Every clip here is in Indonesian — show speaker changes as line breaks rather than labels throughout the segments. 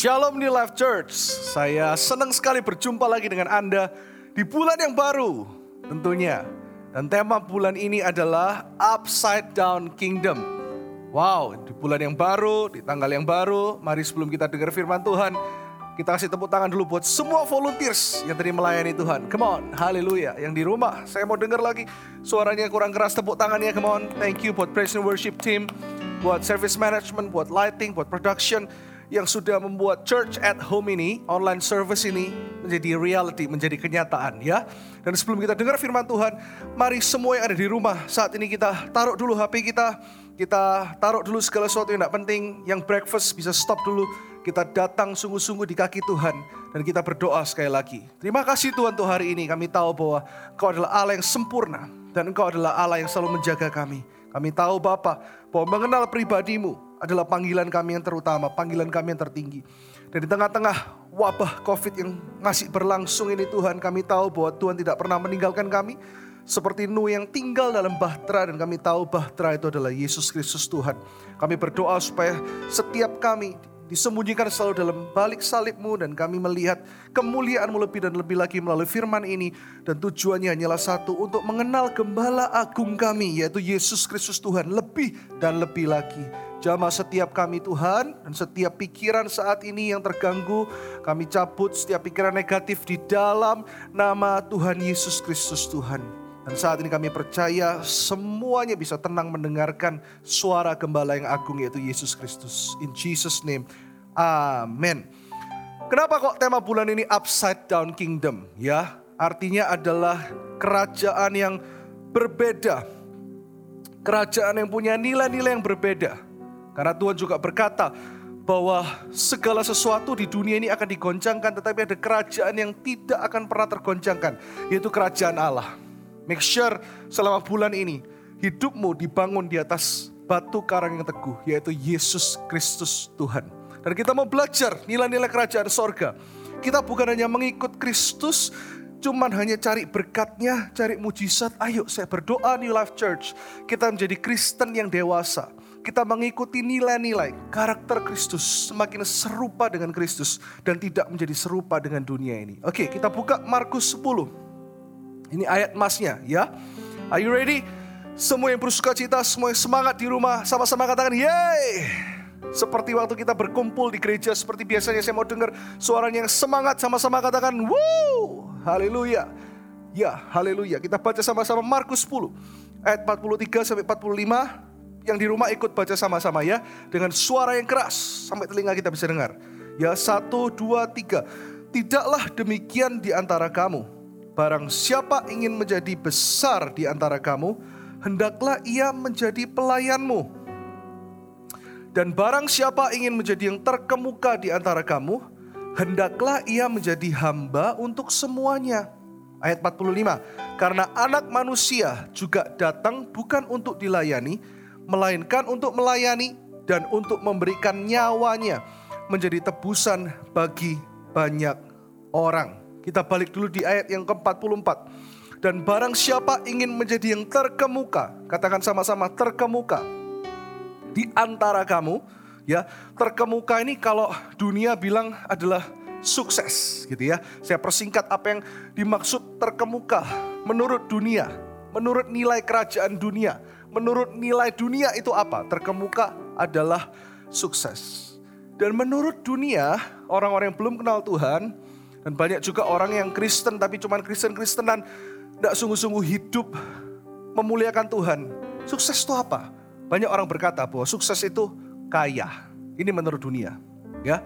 Shalom New Life Church. Saya senang sekali berjumpa lagi dengan Anda di bulan yang baru tentunya. Dan tema bulan ini adalah Upside Down Kingdom. Wow, di bulan yang baru, di tanggal yang baru, mari sebelum kita dengar firman Tuhan, kita kasih tepuk tangan dulu buat semua volunteers yang tadi melayani Tuhan. Come on, haleluya. Yang di rumah, saya mau dengar lagi suaranya kurang keras tepuk tangannya. Come on, thank you buat praise and worship team, buat service management, buat lighting, buat production yang sudah membuat church at home ini, online service ini menjadi reality, menjadi kenyataan ya. Dan sebelum kita dengar firman Tuhan, mari semua yang ada di rumah saat ini kita taruh dulu HP kita, kita taruh dulu segala sesuatu yang tidak penting, yang breakfast bisa stop dulu, kita datang sungguh-sungguh di kaki Tuhan dan kita berdoa sekali lagi. Terima kasih Tuhan untuk hari ini. Kami tahu bahwa Engkau adalah Allah yang sempurna dan Engkau adalah Allah yang selalu menjaga kami. Kami tahu Bapak bahwa mengenal pribadimu adalah panggilan kami yang terutama, panggilan kami yang tertinggi. Dan di tengah-tengah wabah COVID yang masih berlangsung ini Tuhan, kami tahu bahwa Tuhan tidak pernah meninggalkan kami. Seperti Nuh yang tinggal dalam bahtera dan kami tahu bahtera itu adalah Yesus Kristus Tuhan. Kami berdoa supaya setiap kami disembunyikan selalu dalam balik salibmu dan kami melihat kemuliaanmu lebih dan lebih lagi melalui firman ini dan tujuannya hanyalah satu untuk mengenal gembala agung kami yaitu Yesus Kristus Tuhan lebih dan lebih lagi. Jamah setiap kami Tuhan dan setiap pikiran saat ini yang terganggu kami cabut setiap pikiran negatif di dalam nama Tuhan Yesus Kristus Tuhan. Dan saat ini kami percaya semuanya bisa tenang mendengarkan suara gembala yang agung yaitu Yesus Kristus. In Jesus name, amin. Kenapa kok tema bulan ini upside down kingdom? Ya, artinya adalah kerajaan yang berbeda. Kerajaan yang punya nilai-nilai yang berbeda. Karena Tuhan juga berkata bahwa segala sesuatu di dunia ini akan digoncangkan tetapi ada kerajaan yang tidak akan pernah tergoncangkan yaitu kerajaan Allah. Make sure selama bulan ini hidupmu dibangun di atas batu karang yang teguh yaitu Yesus Kristus Tuhan. Dan kita mau belajar nilai-nilai kerajaan sorga. Kita bukan hanya mengikut Kristus, cuman hanya cari berkatnya, cari mujizat. Ayo saya berdoa New Life Church. Kita menjadi Kristen yang dewasa. Kita mengikuti nilai-nilai karakter Kristus semakin serupa dengan Kristus dan tidak menjadi serupa dengan dunia ini. Oke, kita buka Markus 10. Ini ayat emasnya ya. Are you ready? Semua yang bersuka cita, semua yang semangat di rumah, sama-sama katakan yeay. Seperti waktu kita berkumpul di gereja, seperti biasanya saya mau dengar suaranya yang semangat, sama-sama katakan woo, haleluya. Ya, haleluya. Kita baca sama-sama Markus 10 ayat 43 sampai 45. Yang di rumah ikut baca sama-sama ya dengan suara yang keras sampai telinga kita bisa dengar. Ya, satu, dua, tiga. Tidaklah demikian di antara kamu. Barang siapa ingin menjadi besar di antara kamu, hendaklah ia menjadi pelayanmu. Dan barang siapa ingin menjadi yang terkemuka di antara kamu, hendaklah ia menjadi hamba untuk semuanya. Ayat 45, karena anak manusia juga datang bukan untuk dilayani, melainkan untuk melayani dan untuk memberikan nyawanya menjadi tebusan bagi banyak orang. Kita balik dulu di ayat yang ke-44. Dan barang siapa ingin menjadi yang terkemuka, katakan sama-sama terkemuka di antara kamu, ya. Terkemuka ini kalau dunia bilang adalah sukses, gitu ya. Saya persingkat apa yang dimaksud terkemuka menurut dunia, menurut nilai kerajaan dunia, menurut nilai dunia itu apa? Terkemuka adalah sukses. Dan menurut dunia, orang-orang yang belum kenal Tuhan, dan banyak juga orang yang Kristen tapi cuma Kristen-Kristenan, tidak sungguh-sungguh hidup memuliakan Tuhan. Sukses itu apa? Banyak orang berkata bahwa sukses itu kaya. Ini menurut dunia. Ya,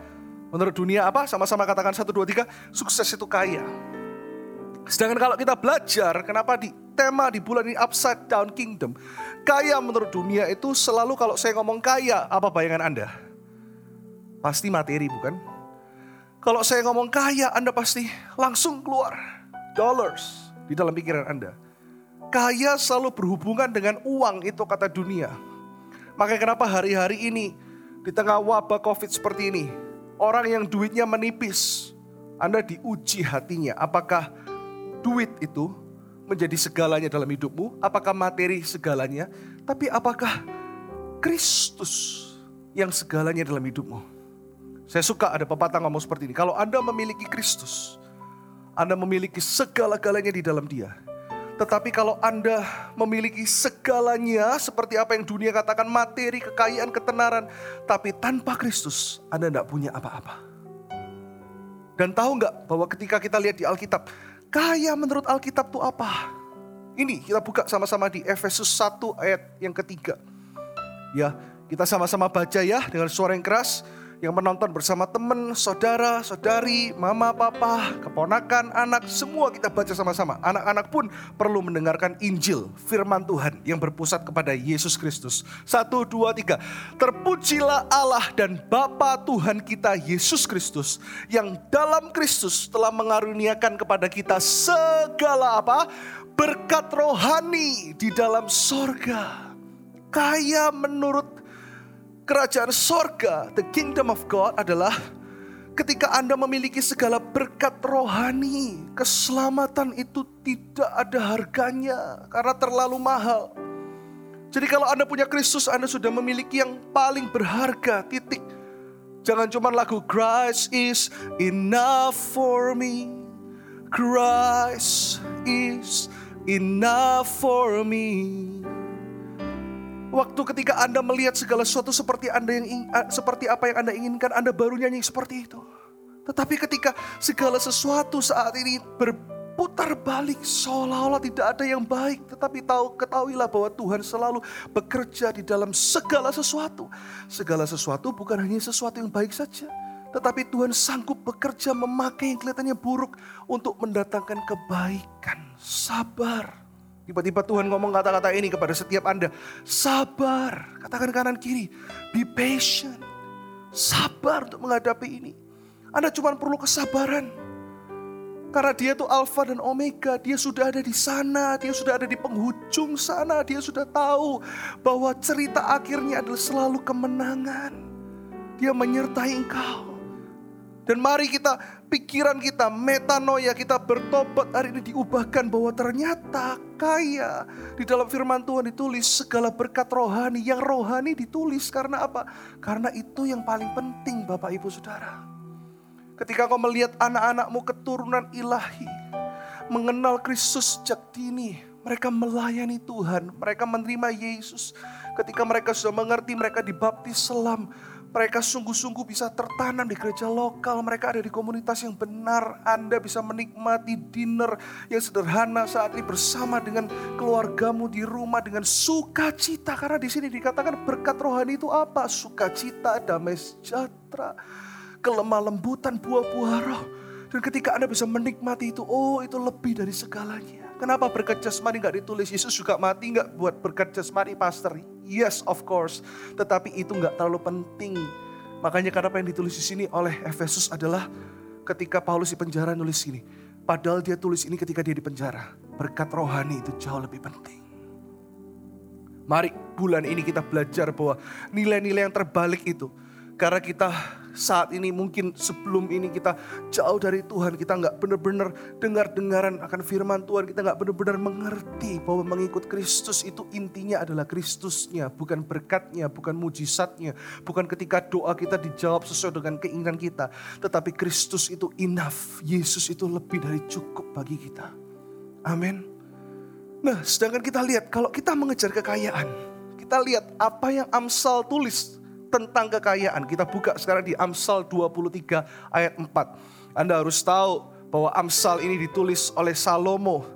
Menurut dunia apa? Sama-sama katakan satu dua tiga. Sukses itu kaya. Sedangkan kalau kita belajar, kenapa di tema di bulan ini upside down kingdom. Kaya menurut dunia itu selalu kalau saya ngomong kaya, apa bayangan Anda? Pasti materi bukan? Kalau saya ngomong kaya, Anda pasti langsung keluar dollars di dalam pikiran Anda. Kaya selalu berhubungan dengan uang itu kata dunia. Makanya kenapa hari-hari ini di tengah wabah covid seperti ini. Orang yang duitnya menipis. Anda diuji hatinya. Apakah duit itu menjadi segalanya dalam hidupmu? Apakah materi segalanya? Tapi apakah Kristus yang segalanya dalam hidupmu? Saya suka ada pepatah ngomong seperti ini. Kalau Anda memiliki Kristus, Anda memiliki segala-galanya di dalam dia. Tetapi kalau Anda memiliki segalanya seperti apa yang dunia katakan materi, kekayaan, ketenaran. Tapi tanpa Kristus Anda tidak punya apa-apa. Dan tahu nggak bahwa ketika kita lihat di Alkitab. Kaya menurut Alkitab itu apa? Ini kita buka sama-sama di Efesus 1 ayat yang ketiga. Ya, kita sama-sama baca ya dengan suara yang keras yang menonton bersama teman, saudara, saudari, mama, papa, keponakan, anak, semua kita baca sama-sama. Anak-anak pun perlu mendengarkan Injil, firman Tuhan yang berpusat kepada Yesus Kristus. Satu, dua, tiga. Terpujilah Allah dan Bapa Tuhan kita Yesus Kristus yang dalam Kristus telah mengaruniakan kepada kita segala apa? Berkat rohani di dalam sorga. Kaya menurut kerajaan sorga, the kingdom of God adalah ketika Anda memiliki segala berkat rohani, keselamatan itu tidak ada harganya karena terlalu mahal. Jadi kalau Anda punya Kristus, Anda sudah memiliki yang paling berharga, titik. Jangan cuma lagu Christ is enough for me. Christ is enough for me. Waktu ketika Anda melihat segala sesuatu seperti Anda yang seperti apa yang Anda inginkan, Anda baru nyanyi seperti itu. Tetapi ketika segala sesuatu saat ini berputar balik seolah-olah tidak ada yang baik, tetapi tahu ketahuilah bahwa Tuhan selalu bekerja di dalam segala sesuatu. Segala sesuatu bukan hanya sesuatu yang baik saja, tetapi Tuhan sanggup bekerja memakai yang kelihatannya buruk untuk mendatangkan kebaikan. Sabar. Tiba-tiba Tuhan ngomong kata-kata ini kepada setiap Anda. Sabar, katakan kanan kiri. Be patient. Sabar untuk menghadapi ini. Anda cuma perlu kesabaran. Karena dia itu alfa dan omega, dia sudah ada di sana, dia sudah ada di penghujung sana, dia sudah tahu bahwa cerita akhirnya adalah selalu kemenangan. Dia menyertai engkau. Dan mari kita, pikiran kita, metanoia kita bertobat hari ini diubahkan bahwa ternyata kaya. Di dalam firman Tuhan ditulis segala berkat rohani. Yang rohani ditulis karena apa? Karena itu yang paling penting Bapak Ibu Saudara. Ketika kau melihat anak-anakmu keturunan ilahi. Mengenal Kristus sejak dini. Mereka melayani Tuhan. Mereka menerima Yesus. Ketika mereka sudah mengerti mereka dibaptis selam mereka sungguh-sungguh bisa tertanam di gereja lokal. Mereka ada di komunitas yang benar. Anda bisa menikmati dinner yang sederhana saat ini bersama dengan keluargamu di rumah dengan sukacita. Karena di sini dikatakan berkat rohani itu apa? Sukacita, damai sejahtera, kelemah lembutan buah-buah roh. Dan ketika Anda bisa menikmati itu, oh itu lebih dari segalanya. Kenapa berkat jasmani nggak ditulis? Yesus juga mati nggak buat berkat jasmani, Pastor? Yes, of course. Tetapi itu nggak terlalu penting. Makanya kenapa yang ditulis di sini oleh Efesus adalah ketika Paulus di penjara nulis ini. Padahal dia tulis ini ketika dia di penjara. Berkat rohani itu jauh lebih penting. Mari bulan ini kita belajar bahwa nilai-nilai yang terbalik itu. Karena kita saat ini mungkin sebelum ini kita jauh dari Tuhan. Kita nggak benar-benar dengar-dengaran akan firman Tuhan. Kita nggak benar-benar mengerti bahwa mengikut Kristus itu intinya adalah Kristusnya. Bukan berkatnya, bukan mujizatnya. Bukan ketika doa kita dijawab sesuai dengan keinginan kita. Tetapi Kristus itu enough. Yesus itu lebih dari cukup bagi kita. Amin. Nah sedangkan kita lihat kalau kita mengejar kekayaan. Kita lihat apa yang Amsal tulis tentang kekayaan. Kita buka sekarang di Amsal 23 ayat 4. Anda harus tahu bahwa Amsal ini ditulis oleh Salomo.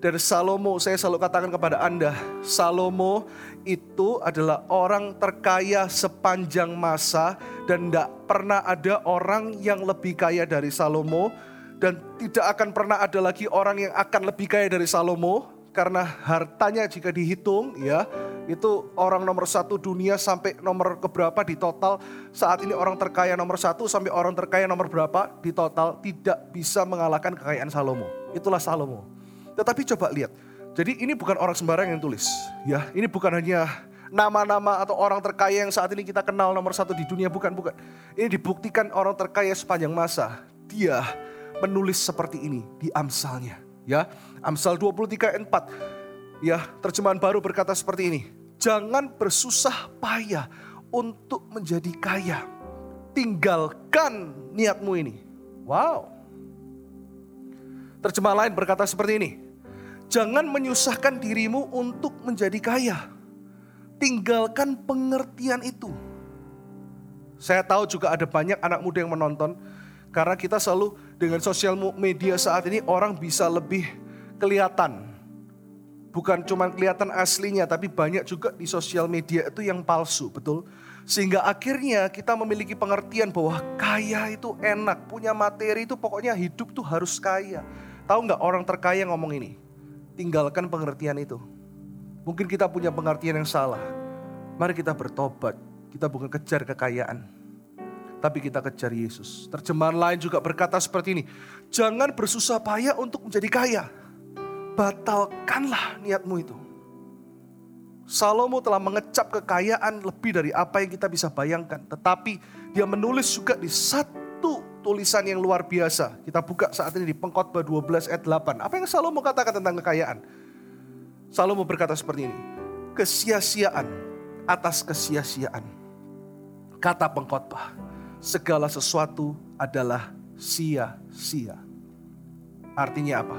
Dan Salomo, saya selalu katakan kepada Anda, Salomo itu adalah orang terkaya sepanjang masa dan tidak pernah ada orang yang lebih kaya dari Salomo dan tidak akan pernah ada lagi orang yang akan lebih kaya dari Salomo karena hartanya jika dihitung ya itu orang nomor satu dunia sampai nomor keberapa di total. Saat ini orang terkaya nomor satu sampai orang terkaya nomor berapa di total tidak bisa mengalahkan kekayaan Salomo. Itulah Salomo. Tetapi coba lihat. Jadi ini bukan orang sembarang yang tulis ya. Ini bukan hanya nama-nama atau orang terkaya yang saat ini kita kenal nomor satu di dunia bukan bukan. Ini dibuktikan orang terkaya sepanjang masa. Dia menulis seperti ini di amsalnya ya Amsal 23 ayat 4 ya terjemahan baru berkata seperti ini Jangan bersusah payah untuk menjadi kaya. tinggalkan niatmu ini. Wow. Terjemah lain berkata seperti ini. Jangan menyusahkan dirimu untuk menjadi kaya. Tinggalkan pengertian itu. Saya tahu juga ada banyak anak muda yang menonton. Karena kita selalu dengan sosial media saat ini orang bisa lebih kelihatan. Bukan cuma kelihatan aslinya, tapi banyak juga di sosial media itu yang palsu, betul? Sehingga akhirnya kita memiliki pengertian bahwa kaya itu enak, punya materi itu pokoknya hidup tuh harus kaya. Tahu nggak orang terkaya ngomong ini? Tinggalkan pengertian itu. Mungkin kita punya pengertian yang salah. Mari kita bertobat. Kita bukan kejar kekayaan. Tapi kita kejar Yesus. Terjemahan lain juga berkata seperti ini. Jangan bersusah payah untuk menjadi kaya. Batalkanlah niatmu itu. Salomo telah mengecap kekayaan lebih dari apa yang kita bisa bayangkan. Tetapi dia menulis juga di satu tulisan yang luar biasa. Kita buka saat ini di pengkhotbah 12 ayat 8. Apa yang Salomo katakan tentang kekayaan? Salomo berkata seperti ini. Kesia-siaan atas kesia-siaan. Kata pengkhotbah, segala sesuatu adalah sia-sia. Artinya apa?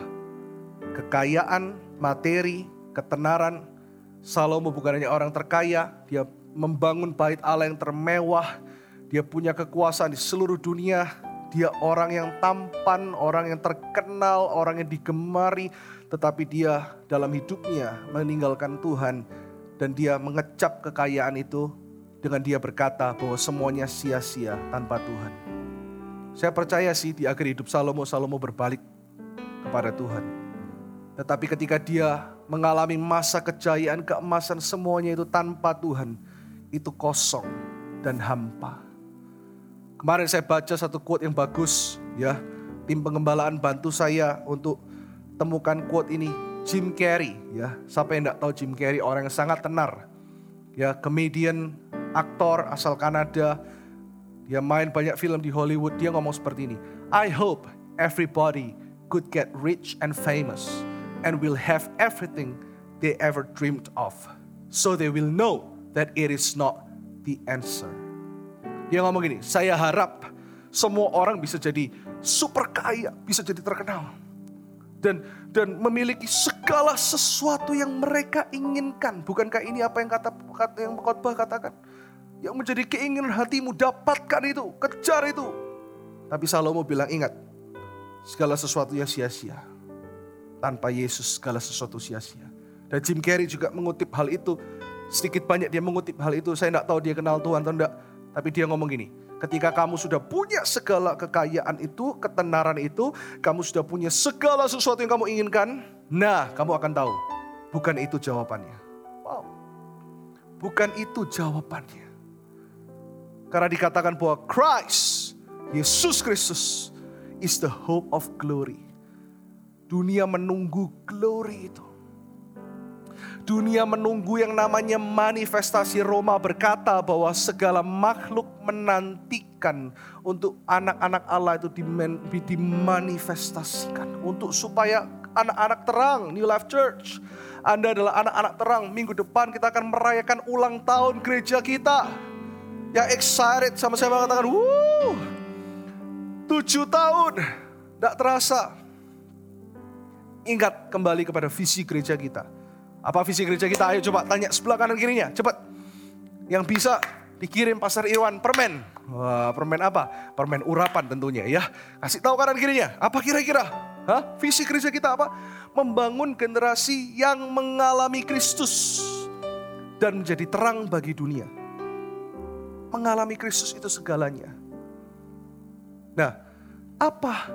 Kekayaan, materi, ketenaran. Salomo bukan hanya orang terkaya, dia membangun bait Allah yang termewah, dia punya kekuasaan di seluruh dunia, dia orang yang tampan, orang yang terkenal, orang yang digemari, tetapi dia dalam hidupnya meninggalkan Tuhan dan dia mengecap kekayaan itu dengan dia berkata bahwa semuanya sia-sia tanpa Tuhan. Saya percaya sih di akhir hidup Salomo, Salomo berbalik kepada Tuhan. Tetapi ketika dia mengalami masa kejayaan, keemasan semuanya itu tanpa Tuhan, itu kosong dan hampa. Kemarin saya baca satu quote yang bagus ya. Tim pengembalaan bantu saya untuk temukan quote ini. Jim Carrey ya. Siapa yang tidak tahu Jim Carrey orang yang sangat tenar. Ya, comedian, aktor asal Kanada. Dia main banyak film di Hollywood. Dia ngomong seperti ini. I hope everybody could get rich and famous and will have everything they ever dreamed of. So they will know that it is not the answer. Dia ngomong gini, saya harap semua orang bisa jadi super kaya, bisa jadi terkenal. Dan dan memiliki segala sesuatu yang mereka inginkan. Bukankah ini apa yang kata, yang khotbah katakan? Yang menjadi keinginan hatimu, dapatkan itu, kejar itu. Tapi Salomo bilang ingat, segala sesuatu yang sia-sia. Tanpa Yesus segala sesuatu sia-sia. Dan Jim Carrey juga mengutip hal itu. Sedikit banyak dia mengutip hal itu. Saya tidak tahu dia kenal Tuhan atau tidak. Tapi dia ngomong gini, ketika kamu sudah punya segala kekayaan itu, ketenaran itu, kamu sudah punya segala sesuatu yang kamu inginkan, nah kamu akan tahu, bukan itu jawabannya. Wow. Bukan itu jawabannya. Karena dikatakan bahwa Christ, Yesus Kristus, is the hope of glory. Dunia menunggu glory itu. Dunia menunggu yang namanya manifestasi Roma berkata bahwa segala makhluk menantikan untuk anak-anak Allah itu dimanifestasikan. Untuk supaya anak-anak terang New Life Church. Anda adalah anak-anak terang. Minggu depan kita akan merayakan ulang tahun gereja kita. Yang excited sama saya mengatakan, wuh, tujuh tahun. Tidak terasa. Ingat kembali kepada visi gereja kita apa visi gereja kita? Ayo coba tanya sebelah kanan kirinya, cepat. Yang bisa dikirim Pasar Irwan permen. Wah, permen apa? Permen urapan tentunya ya. Kasih tahu kanan kirinya. Apa kira-kira? Hah? Visi gereja kita apa? Membangun generasi yang mengalami Kristus dan menjadi terang bagi dunia. Mengalami Kristus itu segalanya. Nah, apa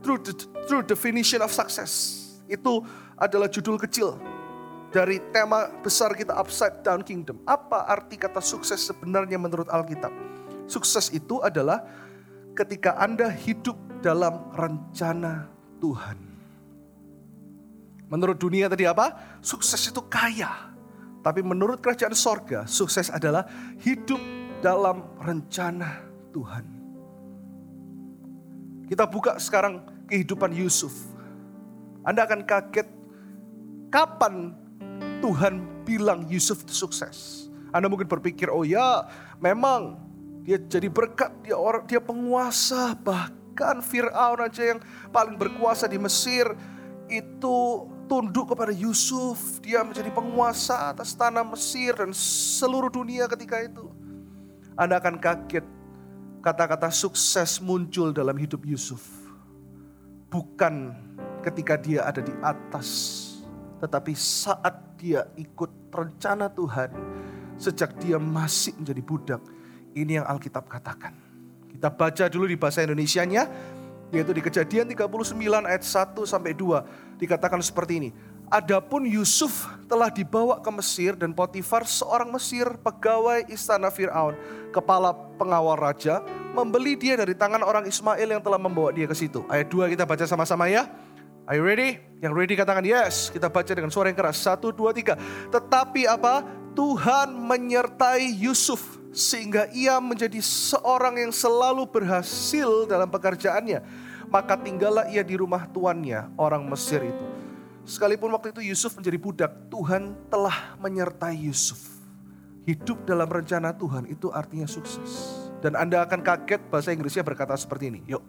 true, true definition of success? Itu adalah judul kecil dari tema besar kita Upside Down Kingdom. Apa arti kata sukses sebenarnya menurut Alkitab? Sukses itu adalah ketika Anda hidup dalam rencana Tuhan. Menurut dunia tadi apa? Sukses itu kaya. Tapi menurut kerajaan sorga, sukses adalah hidup dalam rencana Tuhan. Kita buka sekarang kehidupan Yusuf. Anda akan kaget kapan Tuhan bilang Yusuf itu sukses. Anda mungkin berpikir, oh ya memang Dia jadi berkat, dia orang dia penguasa, bahkan Firaun aja yang paling berkuasa di Mesir itu tunduk kepada Yusuf. Dia menjadi penguasa atas tanah Mesir dan seluruh dunia ketika itu. Anda akan kaget kata-kata sukses muncul dalam hidup Yusuf. Bukan ketika dia ada di atas, tetapi saat dia ikut rencana Tuhan, sejak dia masih menjadi budak, ini yang Alkitab katakan. Kita baca dulu di bahasa Indonesianya, yaitu di kejadian 39 ayat 1 sampai 2. Dikatakan seperti ini. Adapun Yusuf telah dibawa ke Mesir dan Potifar seorang Mesir pegawai istana Fir'aun, kepala pengawal raja, membeli dia dari tangan orang Ismail yang telah membawa dia ke situ. Ayat 2 kita baca sama-sama ya. Are you ready? Yang ready katakan yes. Kita baca dengan suara yang keras. Satu, dua, tiga. Tetapi apa? Tuhan menyertai Yusuf sehingga ia menjadi seorang yang selalu berhasil dalam pekerjaannya. Maka tinggallah ia di rumah tuannya, orang Mesir itu. Sekalipun waktu itu Yusuf menjadi budak, Tuhan telah menyertai Yusuf. Hidup dalam rencana Tuhan itu artinya sukses. Dan Anda akan kaget bahasa Inggrisnya berkata seperti ini. Yuk.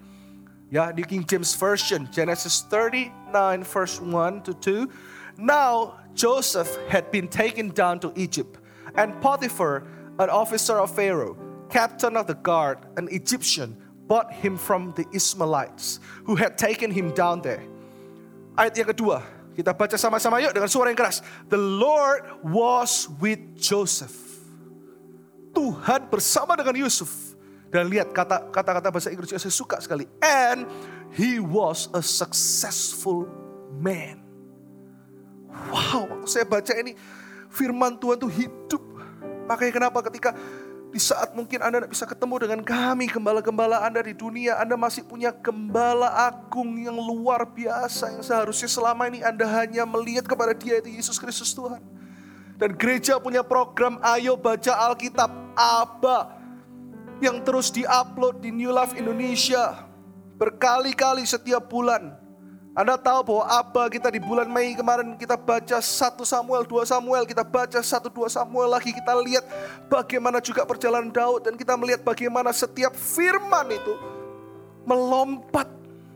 Ya, di King James Version, Genesis 39 verse 1 to 2. Now Joseph had been taken down to Egypt, and Potiphar an officer of Pharaoh, captain of the guard, an Egyptian, bought him from the Ismailites who had taken him down there. Ayat yang kedua, kita baca sama-sama yuk dengan suara yang keras. The Lord was with Joseph. Tuhan bersama dengan Yusuf. Dan lihat kata-kata bahasa Inggris saya suka sekali. And he was a successful man. Wow, saya baca ini firman Tuhan tuh hidup Makanya kenapa ketika di saat mungkin Anda tidak bisa ketemu dengan kami, gembala-gembala Anda di dunia, Anda masih punya gembala agung yang luar biasa, yang seharusnya selama ini Anda hanya melihat kepada dia itu Yesus Kristus Tuhan. Dan gereja punya program Ayo Baca Alkitab, ABA, yang terus diupload di New Life Indonesia berkali-kali setiap bulan. Anda tahu bahwa apa kita di bulan Mei kemarin kita baca 1 Samuel, 2 Samuel, kita baca 1 2 Samuel lagi kita lihat bagaimana juga perjalanan Daud dan kita melihat bagaimana setiap firman itu melompat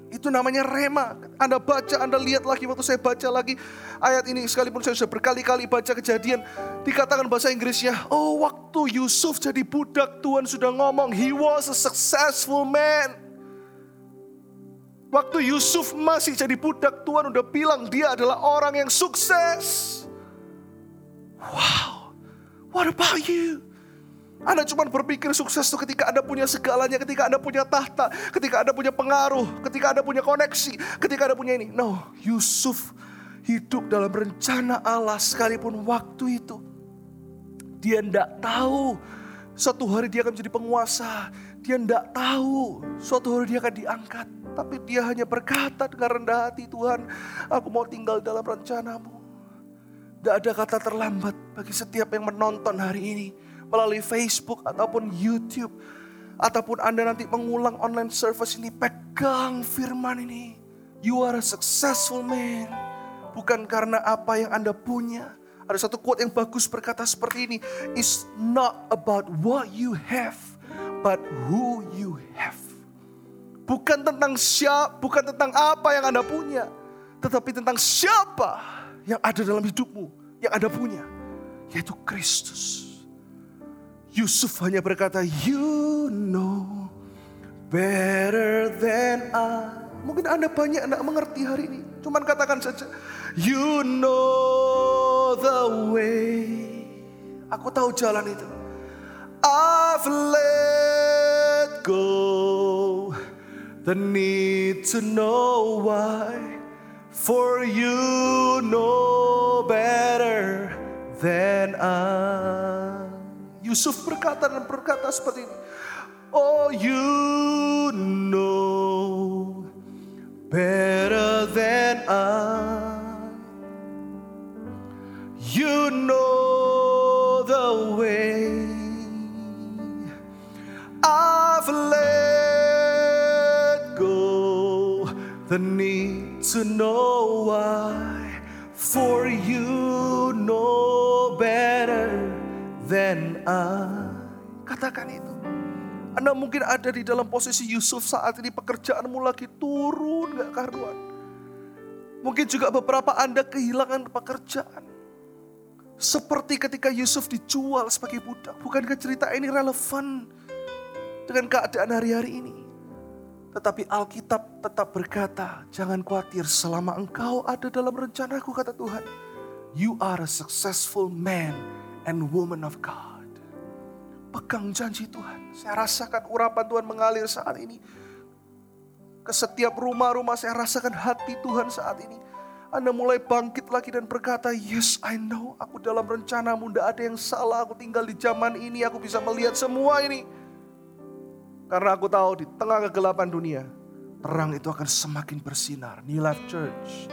itu namanya rema. Anda baca, Anda lihat lagi waktu saya baca lagi ayat ini sekalipun saya sudah berkali-kali baca kejadian dikatakan bahasa Inggrisnya, oh waktu Yusuf jadi budak Tuhan sudah ngomong he was a successful man. Waktu Yusuf masih jadi budak, Tuhan udah bilang dia adalah orang yang sukses. Wow, what about you? Anda cuma berpikir sukses itu ketika Anda punya segalanya, ketika Anda punya tahta, ketika Anda punya pengaruh, ketika Anda punya koneksi, ketika Anda punya ini. No, Yusuf hidup dalam rencana Allah sekalipun waktu itu. Dia tidak tahu suatu hari dia akan menjadi penguasa. Dia tidak tahu suatu hari dia akan diangkat. Tapi dia hanya berkata dengan rendah hati, Tuhan, aku mau tinggal dalam rencanamu. Tidak ada kata terlambat bagi setiap yang menonton hari ini melalui Facebook ataupun YouTube. Ataupun Anda nanti mengulang online service ini, pegang firman ini. You are a successful man. Bukan karena apa yang Anda punya. Ada satu quote yang bagus berkata seperti ini. It's not about what you have, but who you have. Bukan tentang siapa, bukan tentang apa yang Anda punya, tetapi tentang siapa yang ada dalam hidupmu, yang Anda punya, yaitu Kristus. Yusuf hanya berkata, "You know better than I." Mungkin Anda banyak tidak mengerti hari ini. Cuman katakan saja, "You know the way." Aku tahu jalan itu. I've let go the need to know why. For you know better than I. Yusuf berkata dan berkata seperti ini. Oh you know better than I. You know the need to know why, for you know better than I. Katakan itu. Anda mungkin ada di dalam posisi Yusuf saat ini pekerjaanmu lagi turun gak karuan. Mungkin juga beberapa Anda kehilangan pekerjaan. Seperti ketika Yusuf dijual sebagai budak. Bukankah cerita ini relevan dengan keadaan hari-hari ini? Tetapi Alkitab tetap berkata, jangan khawatir selama engkau ada dalam rencanaku kata Tuhan. You are a successful man and woman of God. Pegang janji Tuhan. Saya rasakan urapan Tuhan mengalir saat ini. Ke setiap rumah-rumah saya rasakan hati Tuhan saat ini. Anda mulai bangkit lagi dan berkata, Yes, I know. Aku dalam rencanamu, tidak ada yang salah. Aku tinggal di zaman ini, aku bisa melihat semua ini. Karena aku tahu di tengah kegelapan dunia, terang itu akan semakin bersinar. New Life Church,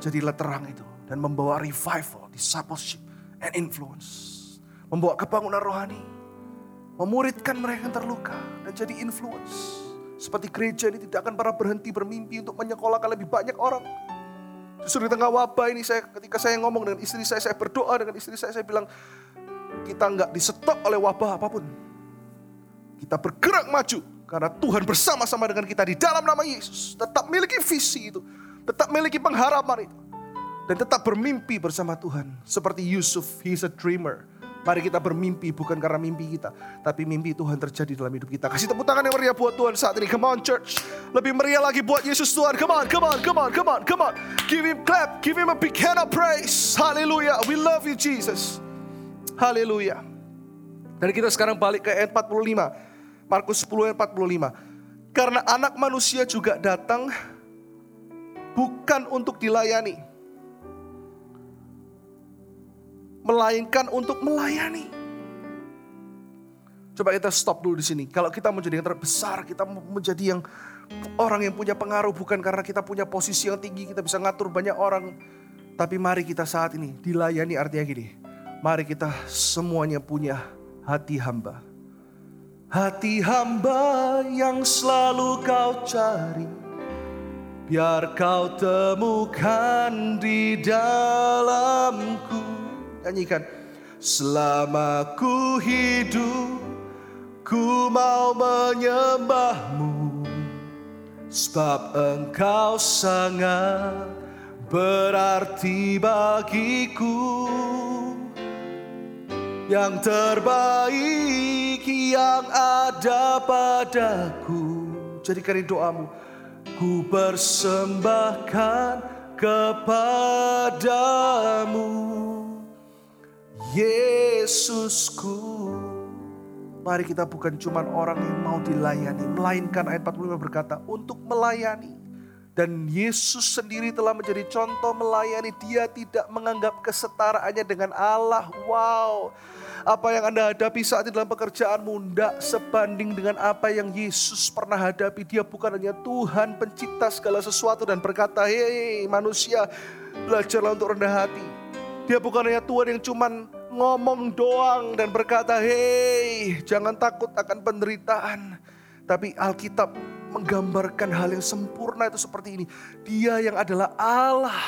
jadilah terang itu. Dan membawa revival, discipleship, and influence. Membawa kebangunan rohani memuridkan mereka yang terluka dan jadi influence. Seperti gereja ini tidak akan pernah berhenti bermimpi untuk menyekolahkan lebih banyak orang. Justru di tengah wabah ini saya ketika saya ngomong dengan istri saya, saya berdoa dengan istri saya, saya bilang kita nggak disetop oleh wabah apa pun. Kita bergerak maju karena Tuhan bersama-sama dengan kita di dalam nama Yesus. Tetap miliki visi itu, tetap miliki pengharapan itu. Dan tetap bermimpi bersama Tuhan. Seperti Yusuf, he is a dreamer. Mari kita bermimpi bukan karena mimpi kita. Tapi mimpi Tuhan terjadi dalam hidup kita. Kasih tepuk tangan yang meriah buat Tuhan saat ini. Come on church. Lebih meriah lagi buat Yesus Tuhan. Come on, come on, come on, come on, come on. Give him clap. Give him a big hand of praise. Hallelujah. We love you Jesus. Hallelujah. Dan kita sekarang balik ke ayat 45. Markus 10 ayat 45. Karena anak manusia juga datang bukan untuk dilayani melainkan untuk melayani. Coba kita stop dulu di sini. Kalau kita menjadi yang terbesar, kita menjadi yang orang yang punya pengaruh bukan karena kita punya posisi yang tinggi, kita bisa ngatur banyak orang. Tapi mari kita saat ini dilayani artinya gini. Mari kita semuanya punya hati hamba. Hati hamba yang selalu kau cari. Biar kau temukan di dalamku Nyanyikan. Selama ku hidup, ku mau menyembahmu. Sebab engkau sangat berarti bagiku. Yang terbaik yang ada padaku. Jadikan ini doamu. Ku persembahkan kepadamu. Yesusku. Mari kita bukan cuma orang yang mau dilayani. Melainkan ayat 45 berkata untuk melayani. Dan Yesus sendiri telah menjadi contoh melayani. Dia tidak menganggap kesetaraannya dengan Allah. Wow. Apa yang Anda hadapi saat ini dalam pekerjaanmu tidak sebanding dengan apa yang Yesus pernah hadapi. Dia bukan hanya Tuhan pencipta segala sesuatu dan berkata, hei manusia belajarlah untuk rendah hati. Dia bukan hanya Tuhan yang cuman ngomong doang dan berkata, "Hei, jangan takut akan penderitaan." Tapi Alkitab menggambarkan hal yang sempurna itu seperti ini. Dia yang adalah Allah,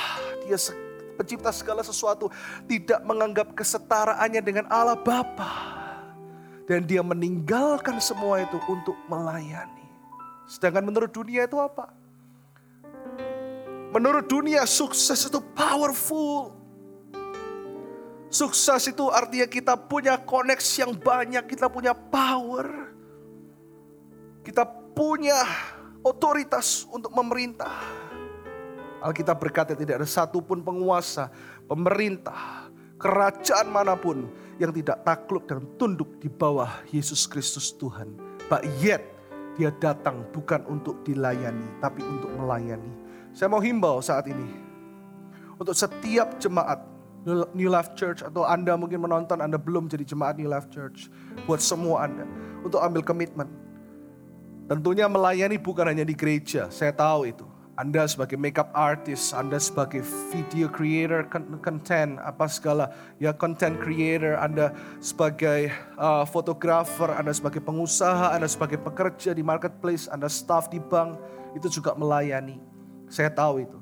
dia pencipta segala sesuatu, tidak menganggap kesetaraannya dengan Allah Bapa. Dan dia meninggalkan semua itu untuk melayani. Sedangkan menurut dunia itu apa? Menurut dunia sukses itu powerful. Sukses itu artinya kita punya koneksi yang banyak, kita punya power. Kita punya otoritas untuk memerintah. Alkitab berkata tidak ada satupun penguasa, pemerintah, kerajaan mana pun yang tidak takluk dan tunduk di bawah Yesus Kristus Tuhan. But yet dia datang bukan untuk dilayani, tapi untuk melayani. Saya mau himbau saat ini. Untuk setiap jemaat New Life Church atau Anda mungkin menonton Anda belum jadi jemaat New Life Church. Buat semua Anda untuk ambil komitmen. Tentunya melayani bukan hanya di gereja, saya tahu itu. Anda sebagai makeup artist, Anda sebagai video creator content, apa segala ya content creator, Anda sebagai uh, fotografer, Anda sebagai pengusaha, Anda sebagai pekerja di marketplace, Anda staff di bank, itu juga melayani. Saya tahu itu.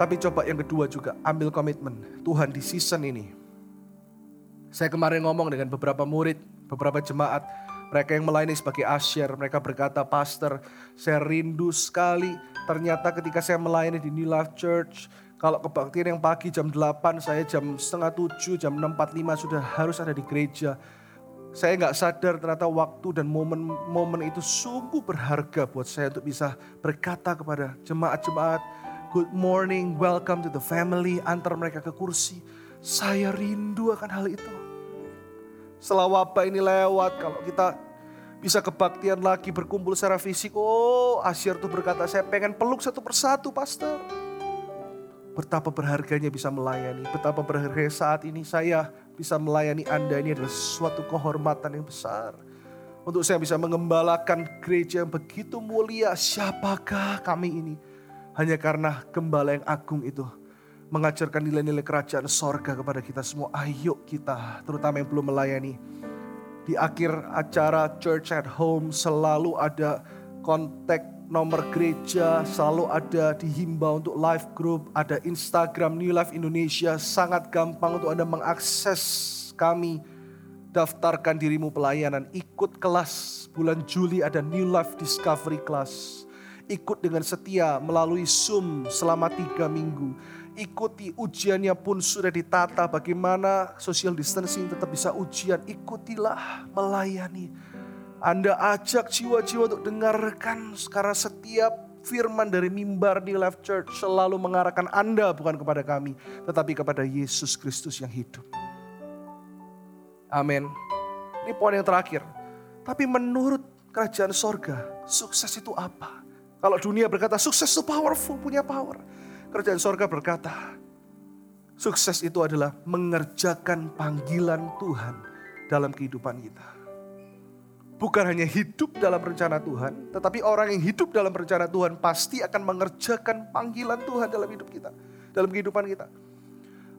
Tapi coba yang kedua juga, ambil komitmen. Tuhan di season ini. Saya kemarin ngomong dengan beberapa murid, beberapa jemaat. Mereka yang melayani sebagai asyir, mereka berkata, Pastor, saya rindu sekali. Ternyata ketika saya melayani di New Life Church, kalau kebaktian yang pagi jam 8, saya jam setengah 7, jam 6.45 sudah harus ada di gereja. Saya nggak sadar ternyata waktu dan momen-momen itu sungguh berharga buat saya untuk bisa berkata kepada jemaat-jemaat, Good morning, welcome to the family, antar mereka ke kursi. Saya rindu akan hal itu. Setelah wabah ini lewat, kalau kita bisa kebaktian lagi berkumpul secara fisik. Oh, Asyir tuh berkata, saya pengen peluk satu persatu, pastor. Betapa berharganya bisa melayani, betapa berharga saat ini saya bisa melayani Anda ini adalah suatu kehormatan yang besar. Untuk saya bisa mengembalakan gereja yang begitu mulia, siapakah kami ini? Hanya karena gembala yang agung itu mengajarkan nilai-nilai kerajaan sorga kepada kita semua. Ayo kita, terutama yang belum melayani. Di akhir acara Church at Home selalu ada kontak nomor gereja, selalu ada dihimbau untuk live group, ada Instagram New Life Indonesia, sangat gampang untuk Anda mengakses kami. Daftarkan dirimu pelayanan, ikut kelas bulan Juli ada New Life Discovery Class. Ikut dengan setia melalui Zoom selama tiga minggu ikuti ujiannya pun sudah ditata bagaimana social distancing tetap bisa ujian. Ikutilah melayani. Anda ajak jiwa-jiwa untuk dengarkan karena setiap firman dari mimbar di Life Church selalu mengarahkan Anda bukan kepada kami, tetapi kepada Yesus Kristus yang hidup. Amin. Ini poin yang terakhir. Tapi menurut kerajaan sorga, sukses itu apa? Kalau dunia berkata sukses itu powerful, punya power. Kerajaan sorga berkata, sukses itu adalah mengerjakan panggilan Tuhan dalam kehidupan kita. Bukan hanya hidup dalam rencana Tuhan, tetapi orang yang hidup dalam rencana Tuhan pasti akan mengerjakan panggilan Tuhan dalam hidup kita, dalam kehidupan kita.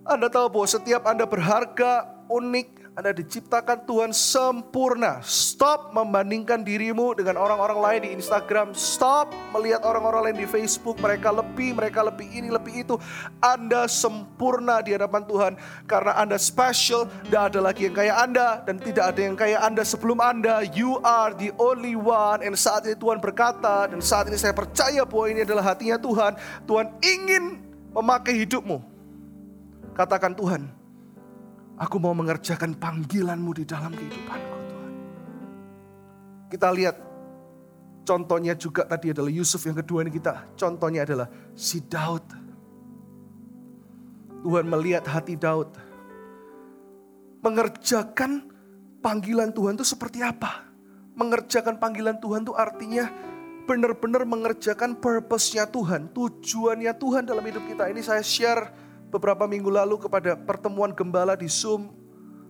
Anda tahu bahwa setiap Anda berharga, unik, anda diciptakan Tuhan sempurna. Stop membandingkan dirimu dengan orang-orang lain di Instagram. Stop melihat orang-orang lain di Facebook. Mereka lebih, mereka lebih ini, lebih itu. Anda sempurna di hadapan Tuhan. Karena Anda special. Tidak ada lagi yang kayak Anda. Dan tidak ada yang kayak Anda sebelum Anda. You are the only one. Dan saat ini Tuhan berkata. Dan saat ini saya percaya bahwa ini adalah hatinya Tuhan. Tuhan ingin memakai hidupmu. Katakan Tuhan, Aku mau mengerjakan panggilanmu di dalam kehidupanku Tuhan. Kita lihat contohnya juga tadi adalah Yusuf yang kedua ini kita. Contohnya adalah si Daud. Tuhan melihat hati Daud. Mengerjakan panggilan Tuhan itu seperti apa? Mengerjakan panggilan Tuhan itu artinya benar-benar mengerjakan purpose-nya Tuhan, tujuannya Tuhan dalam hidup kita. Ini saya share beberapa minggu lalu kepada pertemuan gembala di Zoom.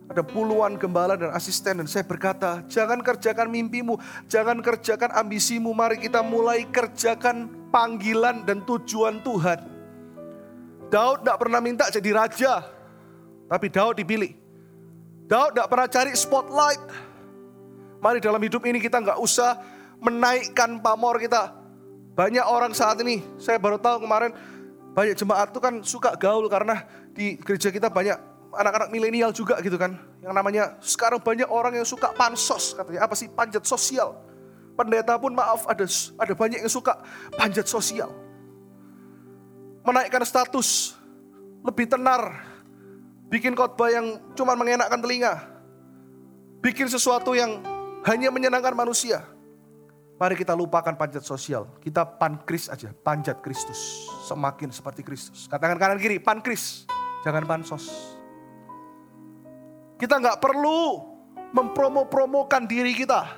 Ada puluhan gembala dan asisten dan saya berkata, jangan kerjakan mimpimu, jangan kerjakan ambisimu, mari kita mulai kerjakan panggilan dan tujuan Tuhan. Daud tidak pernah minta jadi raja, tapi Daud dipilih. Daud tidak pernah cari spotlight. Mari dalam hidup ini kita nggak usah menaikkan pamor kita. Banyak orang saat ini, saya baru tahu kemarin banyak jemaat tuh kan suka gaul karena di gereja kita banyak anak-anak milenial juga gitu kan. Yang namanya sekarang banyak orang yang suka pansos katanya. Apa sih panjat sosial. Pendeta pun maaf ada ada banyak yang suka panjat sosial. Menaikkan status, lebih tenar, bikin khotbah yang cuma mengenakkan telinga. Bikin sesuatu yang hanya menyenangkan manusia. Mari kita lupakan panjat sosial. Kita pankris aja, panjat Kristus. Semakin seperti Kristus. Katakan kanan kiri, pankris. Jangan pansos. Kita nggak perlu mempromo-promokan diri kita.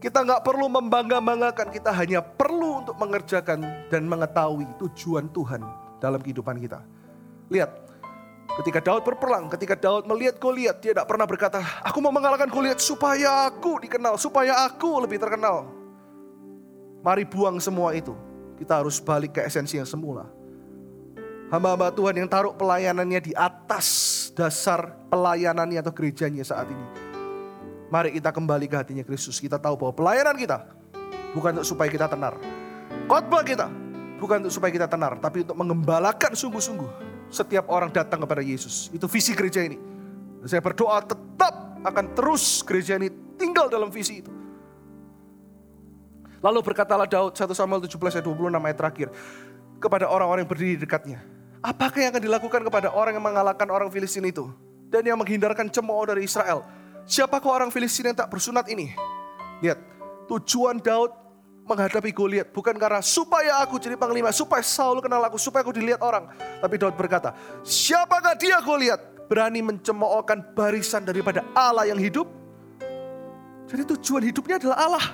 Kita nggak perlu membangga-banggakan. Kita hanya perlu untuk mengerjakan dan mengetahui tujuan Tuhan dalam kehidupan kita. Lihat, ketika Daud berperang, ketika Daud melihat Goliat, dia tidak pernah berkata, aku mau mengalahkan Goliat supaya aku dikenal, supaya aku lebih terkenal. Mari buang semua itu. Kita harus balik ke esensi yang semula. Hamba-hamba Tuhan yang taruh pelayanannya di atas dasar pelayanannya atau gerejanya saat ini. Mari kita kembali ke hatinya Kristus. Kita tahu bahwa pelayanan kita bukan untuk supaya kita tenar. Khotbah kita bukan untuk supaya kita tenar, tapi untuk mengembalakan sungguh-sungguh setiap orang datang kepada Yesus. Itu visi gereja ini. Saya berdoa tetap akan terus gereja ini tinggal dalam visi itu. Lalu berkatalah Daud 1 Samuel 17 ayat 26 ayat terakhir kepada orang-orang yang berdiri di dekatnya. Apakah yang akan dilakukan kepada orang yang mengalahkan orang Filistin itu? Dan yang menghindarkan cemooh dari Israel. Siapakah orang Filistin yang tak bersunat ini? Lihat, tujuan Daud menghadapi Goliat bukan karena supaya aku jadi panglima, supaya Saul kenal aku, supaya aku dilihat orang. Tapi Daud berkata, siapakah dia Goliat? Berani mencemoohkan barisan daripada Allah yang hidup? Jadi tujuan hidupnya adalah Allah.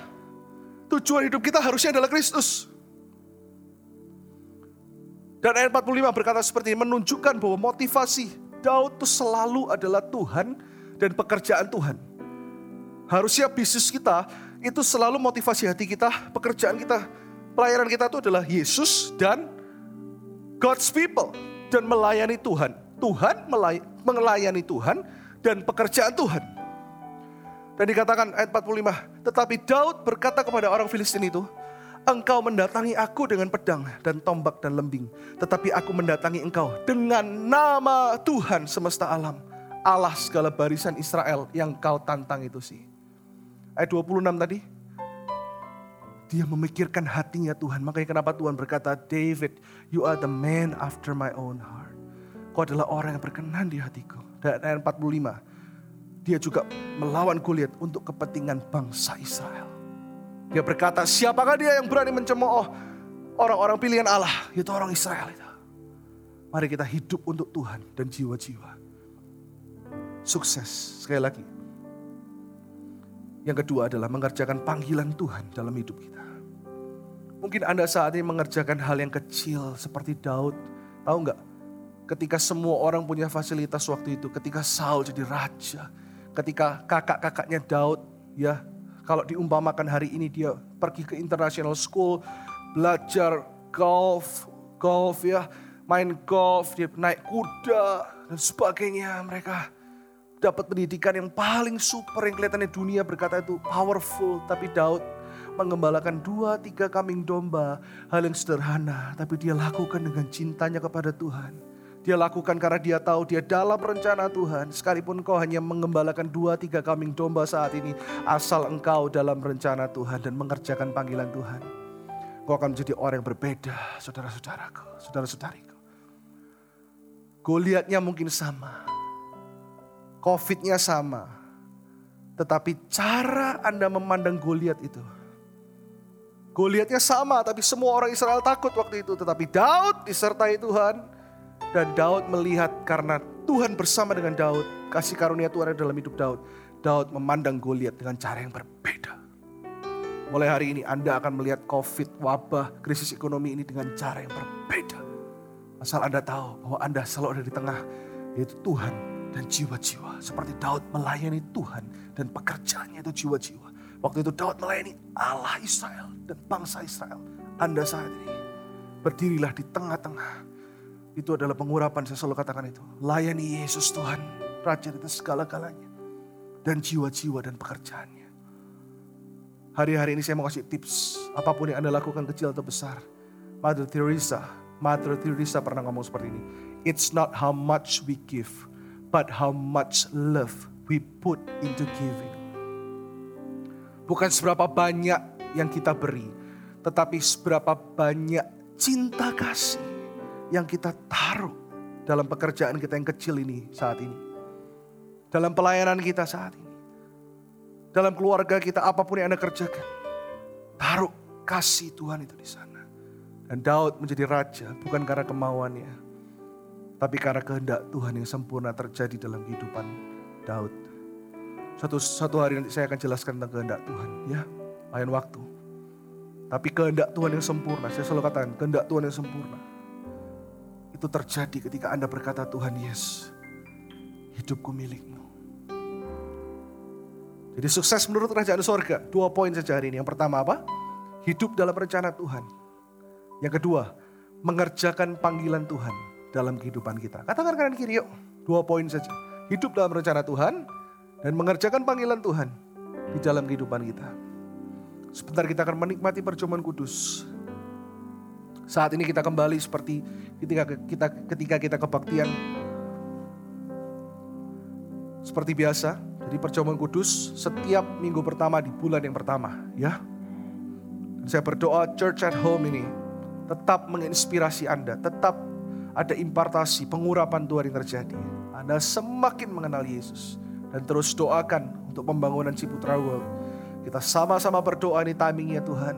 Tujuan hidup kita harusnya adalah Kristus. Dan ayat 45 berkata seperti ini, menunjukkan bahwa motivasi Daud itu selalu adalah Tuhan dan pekerjaan Tuhan. Harusnya bisnis kita itu selalu motivasi hati kita, pekerjaan kita, pelayanan kita itu adalah Yesus dan God's people. Dan melayani Tuhan. Tuhan melayani Tuhan dan pekerjaan Tuhan. Dan dikatakan ayat 45, tetapi Daud berkata kepada orang Filistin itu, Engkau mendatangi aku dengan pedang dan tombak dan lembing. Tetapi aku mendatangi engkau dengan nama Tuhan semesta alam. Allah segala barisan Israel yang kau tantang itu sih. Ayat 26 tadi. Dia memikirkan hatinya Tuhan. Makanya kenapa Tuhan berkata, David, you are the man after my own heart. Kau adalah orang yang berkenan di hatiku. Dan ayat 45. Dia juga melawan Goliat untuk kepentingan bangsa Israel. Dia berkata, siapakah dia yang berani mencemooh orang-orang pilihan Allah? Itu orang Israel itu. Mari kita hidup untuk Tuhan dan jiwa-jiwa. Sukses, sekali lagi. Yang kedua adalah mengerjakan panggilan Tuhan dalam hidup kita. Mungkin Anda saat ini mengerjakan hal yang kecil seperti Daud. Tahu nggak? Ketika semua orang punya fasilitas waktu itu, ketika Saul jadi raja, ketika kakak-kakaknya Daud ya kalau diumpamakan hari ini dia pergi ke international school, belajar golf, golf ya, main golf, dia naik kuda dan sebagainya. Mereka dapat pendidikan yang paling super yang kelihatannya dunia berkata itu powerful. Tapi Daud mengembalakan dua tiga kambing domba. Hal yang sederhana tapi dia lakukan dengan cintanya kepada Tuhan. Dia lakukan karena dia tahu dia dalam rencana Tuhan. Sekalipun kau hanya mengembalakan dua tiga kambing domba saat ini. Asal engkau dalam rencana Tuhan dan mengerjakan panggilan Tuhan. Kau akan menjadi orang yang berbeda saudara-saudaraku, saudara-saudariku. Goliatnya mungkin sama. Covidnya sama. Tetapi cara Anda memandang Goliat itu. Goliatnya sama tapi semua orang Israel takut waktu itu. Tetapi Daud disertai Tuhan dan Daud melihat karena Tuhan bersama dengan Daud, kasih karunia Tuhan ada dalam hidup Daud. Daud memandang Goliat dengan cara yang berbeda. Mulai hari ini Anda akan melihat COVID, wabah, krisis ekonomi ini dengan cara yang berbeda. Asal Anda tahu bahwa Anda selalu ada di tengah, yaitu Tuhan dan jiwa-jiwa. Seperti Daud melayani Tuhan dan pekerjaannya itu jiwa-jiwa. Waktu itu Daud melayani Allah Israel dan bangsa Israel. Anda saat ini berdirilah di tengah-tengah itu adalah pengurapan, saya selalu katakan itu. Layani Yesus Tuhan, Raja itu segala-galanya. Dan jiwa-jiwa dan pekerjaannya. Hari-hari ini saya mau kasih tips. Apa pun yang Anda lakukan kecil atau besar. Mother Teresa, Mother Teresa pernah ngomong seperti ini. It's not how much we give, but how much love we put into giving. Bukan seberapa banyak yang kita beri, tetapi seberapa banyak cinta kasih yang kita taruh dalam pekerjaan kita yang kecil ini saat ini. Dalam pelayanan kita saat ini. Dalam keluarga kita apa pun yang Anda kerjakan. Taruh kasih Tuhan itu di sana. Dan Daud menjadi raja bukan karena kemauannya. Tapi karena kehendak Tuhan yang sempurna terjadi dalam kehidupan Daud. Satu, satu hari nanti saya akan jelaskan tentang kehendak Tuhan ya. Lain waktu. Tapi kehendak Tuhan yang sempurna, saya selalu katakan kehendak Tuhan yang sempurna itu terjadi ketika Anda berkata, Tuhan Yesus, hidupku milikmu. Jadi sukses menurut kerajaan sorga. Dua poin saja hari ini. Yang pertama apa? Hidup dalam rencana Tuhan. Yang kedua, mengerjakan panggilan Tuhan dalam kehidupan kita. Katakan kanan kiri yuk. Dua poin saja. Hidup dalam rencana Tuhan dan mengerjakan panggilan Tuhan di dalam kehidupan kita. Sebentar kita akan menikmati perjamuan kudus. Saat ini kita kembali seperti ketika kita ketika kita kebaktian seperti biasa Jadi perjamuan kudus setiap minggu pertama di bulan yang pertama ya. Dan saya berdoa church at home ini tetap menginspirasi Anda, tetap ada impartasi, pengurapan Tuhan yang terjadi. Anda semakin mengenal Yesus dan terus doakan untuk pembangunan Ciputra World. Kita sama-sama berdoa ini timingnya Tuhan.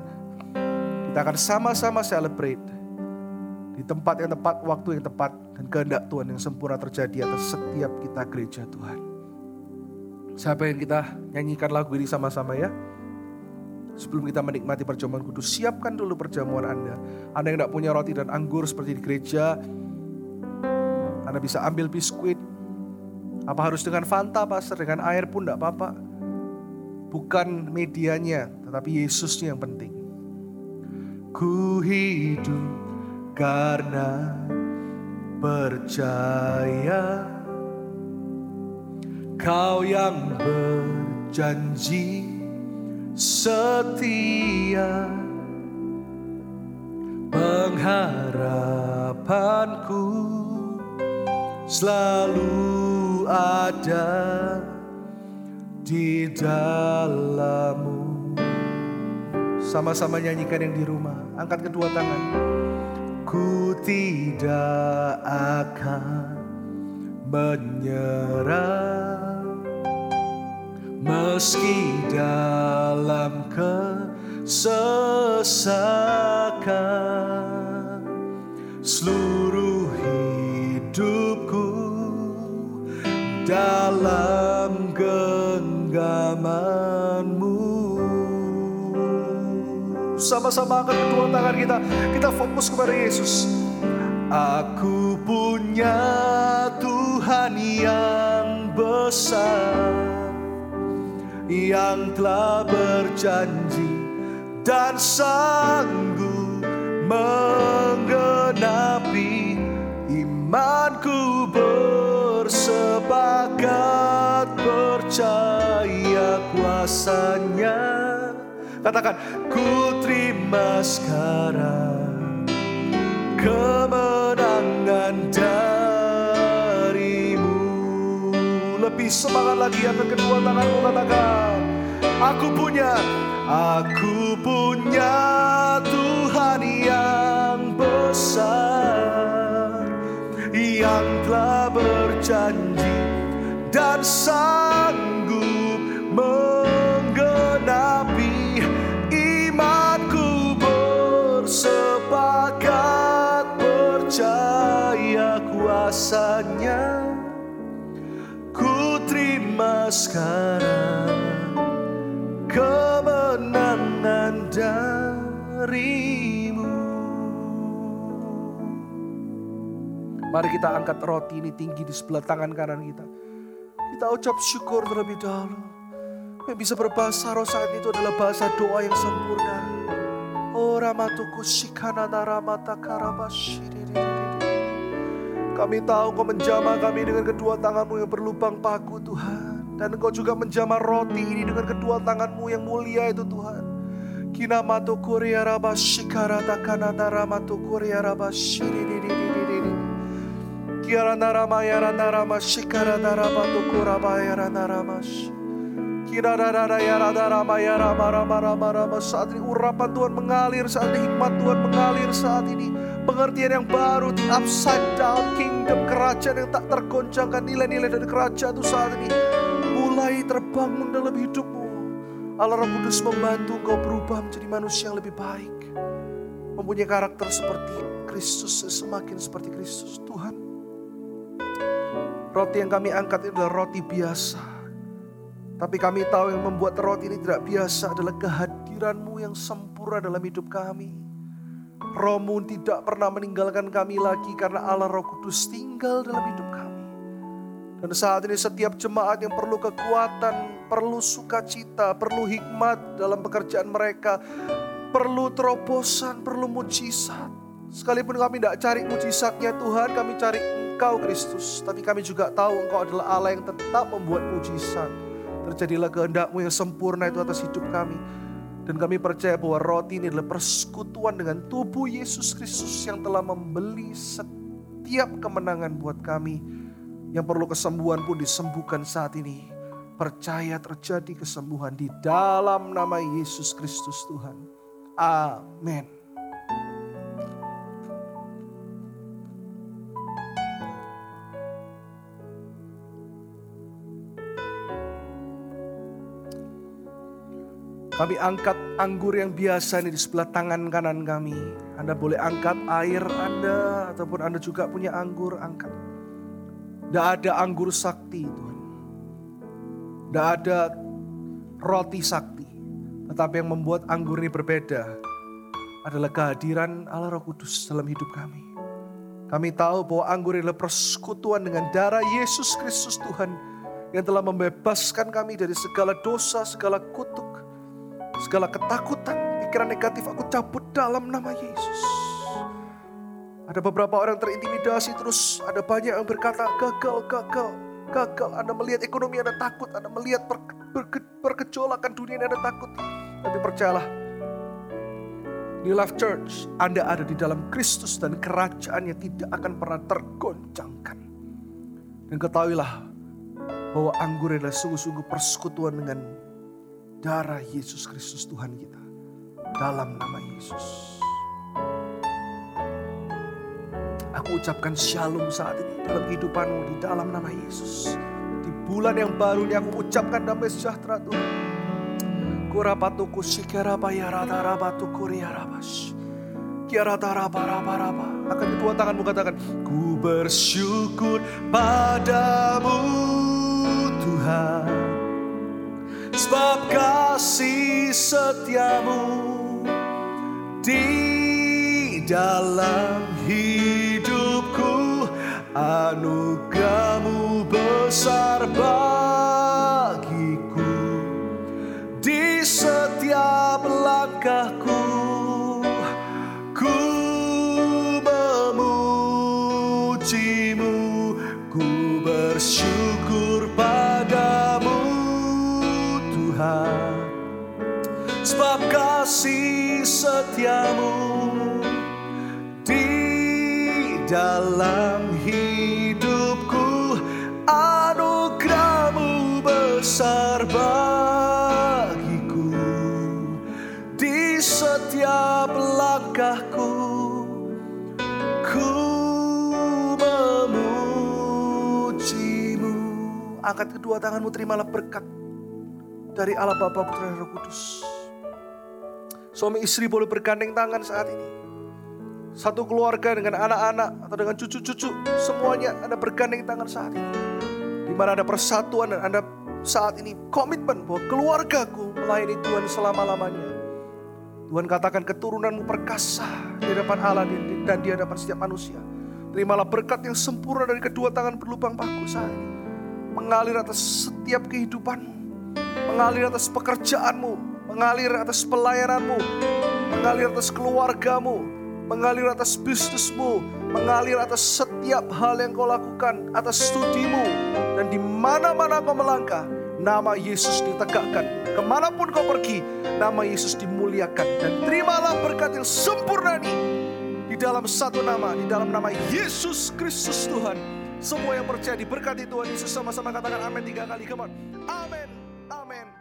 Kita akan sama-sama celebrate di tempat yang tepat, waktu yang tepat, dan kehendak Tuhan yang sempurna terjadi atas setiap kita gereja Tuhan. Saya pengen kita nyanyikan lagu ini sama-sama ya. Sebelum kita menikmati perjamuan kudus, siapkan dulu perjamuan Anda. Anda yang tidak punya roti dan anggur seperti di gereja, Anda bisa ambil biskuit. Apa harus dengan Fanta, Pastor? Dengan air pun tidak apa-apa. Bukan medianya, tetapi Yesusnya yang penting. Ku hidup karena percaya. Kau yang berjanji setia. Pengharapanku selalu ada di dalammu Sama-sama nyanyikan yang di rumah. Angkat kedua tangan. Ku tidak akan menyerah. Meski dalam kesesakan Seluruh hidupku dalam genggamanmu Sama-sama angkat kedua tangan kita. Kita fokus kepada Yesus. Aku punya Tuhan yang besar yang telah berjanji dan sanggup menggenapi imanku bersepakat percaya kuasanya katakan ku terima sekarang kemenangan darimu. Lebih semangat lagi yang kedua tanganmu katakan aku punya aku punya Tuhan yang besar yang telah berjanji dan sanggup kuasanya ku terima sekarang kemenangan darimu Mari kita angkat roti ini tinggi di sebelah tangan kanan kita. Kita ucap syukur terlebih dahulu. Yang bisa berbahasa roh saat itu adalah bahasa doa yang sempurna. Oh ramatuku shikanana ramata Kami tahu kau menjamah kami dengan kedua tanganmu yang berlubang paku Tuhan. Dan engkau juga menjamah roti ini dengan kedua tanganmu yang mulia itu Tuhan. Kuria kanata ramatu kuria narama shikara hikmat Tuhan mengalir saat ini pengertian yang baru di upside down kingdom kerajaan yang tak tergoncangkan nilai-nilai dari kerajaan itu saat ini mulai terbangun dalam hidupmu Allah Roh Kudus membantu engkau berubah menjadi manusia yang lebih baik mempunyai karakter seperti Kristus semakin seperti Kristus Tuhan Roti yang kami angkat ini adalah roti biasa. Tapi kami tahu yang membuat roti ini tidak biasa adalah kehadiranmu yang sempurna dalam hidup kami. Rohmu tidak pernah meninggalkan kami lagi karena Allah Roh Kudus tinggal dalam hidup kami. Dan saat ini setiap jemaat yang perlu kekuatan, perlu sukacita, perlu hikmat dalam pekerjaan mereka, perlu terobosan, perlu mujizat. Sekalipun kami tidak cari mujizatnya Tuhan, kami cari Engkau Kristus, tapi kami juga tahu Engkau adalah Allah yang tetap membuat mujizat. Terjadilah kehendakmu yang sempurna itu atas hidup kami. Dan kami percaya bahwa roti ini adalah persekutuan dengan tubuh Yesus Kristus yang telah membeli setiap kemenangan buat kami. Yang perlu kesembuhan pun disembuhkan saat ini. percaya terjadi kesembuhan di dalam nama Yesus Kristus Tuhan. Amin. Kami angkat anggur yang biasa ini di sebelah tangan kanan kami. Anda boleh angkat air Anda ataupun Anda juga punya anggur, angkat. Tidak ada anggur sakti Tuhan. Tidak ada roti sakti. Tetapi yang membuat anggur ini berbeda adalah kehadiran Allah Roh Kudus dalam hidup kami. Kami tahu bahwa anggur adalah persekutuan dengan darah Yesus Kristus Tuhan yang telah membebaskan kami dari segala dosa, segala kutuk, Segala ketakutan, pikiran negatif aku cabut dalam nama Yesus. Ada beberapa orang terintimidasi terus, ada banyak yang berkata gagal, gagal, gagal. Anda melihat ekonomi Anda takut, Anda melihat per, dunia Anda takut. Tapi percayalah, New Life Church, Anda ada di dalam Kristus dan kerajaannya tidak akan pernah tergoncangkan. Dan ketahuilah bahwa anggur adalah sungguh-sungguh persekutuan dengan darah Yesus Kristus Tuhan kita. Dalam nama Yesus. Aku ucapkan shalom saat ini dalam kehidupanmu di dalam nama Yesus. Di bulan yang baru ini aku ucapkan damai sejahtera Tuhan. Kurapatuku sikera bayara tarabatu kuriarabas. Kiara taraba raba raba. Akan kedua tanganmu katakan, Ku bersyukur padamu Tuhan sebab kasih setiamu di dalam hidupku anugerahmu besar bagiku. Di setiap langkahku setiamu di dalam hidupku. Anugerahmu besar bagiku. Di setiap langkahku ku memujimu. Angkat kedua tanganmu terimalah berkat dari Allah Bapa Putra dan Roh Kudus. Suami istri boleh bergandeng tangan saat ini. Satu keluarga dengan anak-anak atau dengan cucu-cucu, semuanya Anda bergandeng tangan saat ini. Di mana ada persatuan dan Anda saat ini komitmen bahwa keluargaku melayani Tuhan selama-lamanya. Tuhan katakan keturunanmu perkasa di hadapan Allah dan di hadapan setiap manusia. Terimalah berkat yang sempurna dari kedua tangan berlubang paku saat ini. Mengalir atas setiap kehidupanmu mengalir atas pekerjaanmu, mengalir atas pelayananmu, mengalir atas keluargamu, mengalir atas bisnismu, mengalir atas setiap hal yang kau lakukan, atas studimu, dan di mana-mana kau melangkah, nama Yesus ditegakkan. Ke mana pun kau pergi, nama Yesus dimuliakan. Dan terimalah berkat yang sempurna ini di dalam satu nama, di dalam nama Yesus Kristus Tuhan. Semua yang percaya diberkati Tuhan Yesus sama-sama katakan amin tiga kali. Come on. Amin. Amen.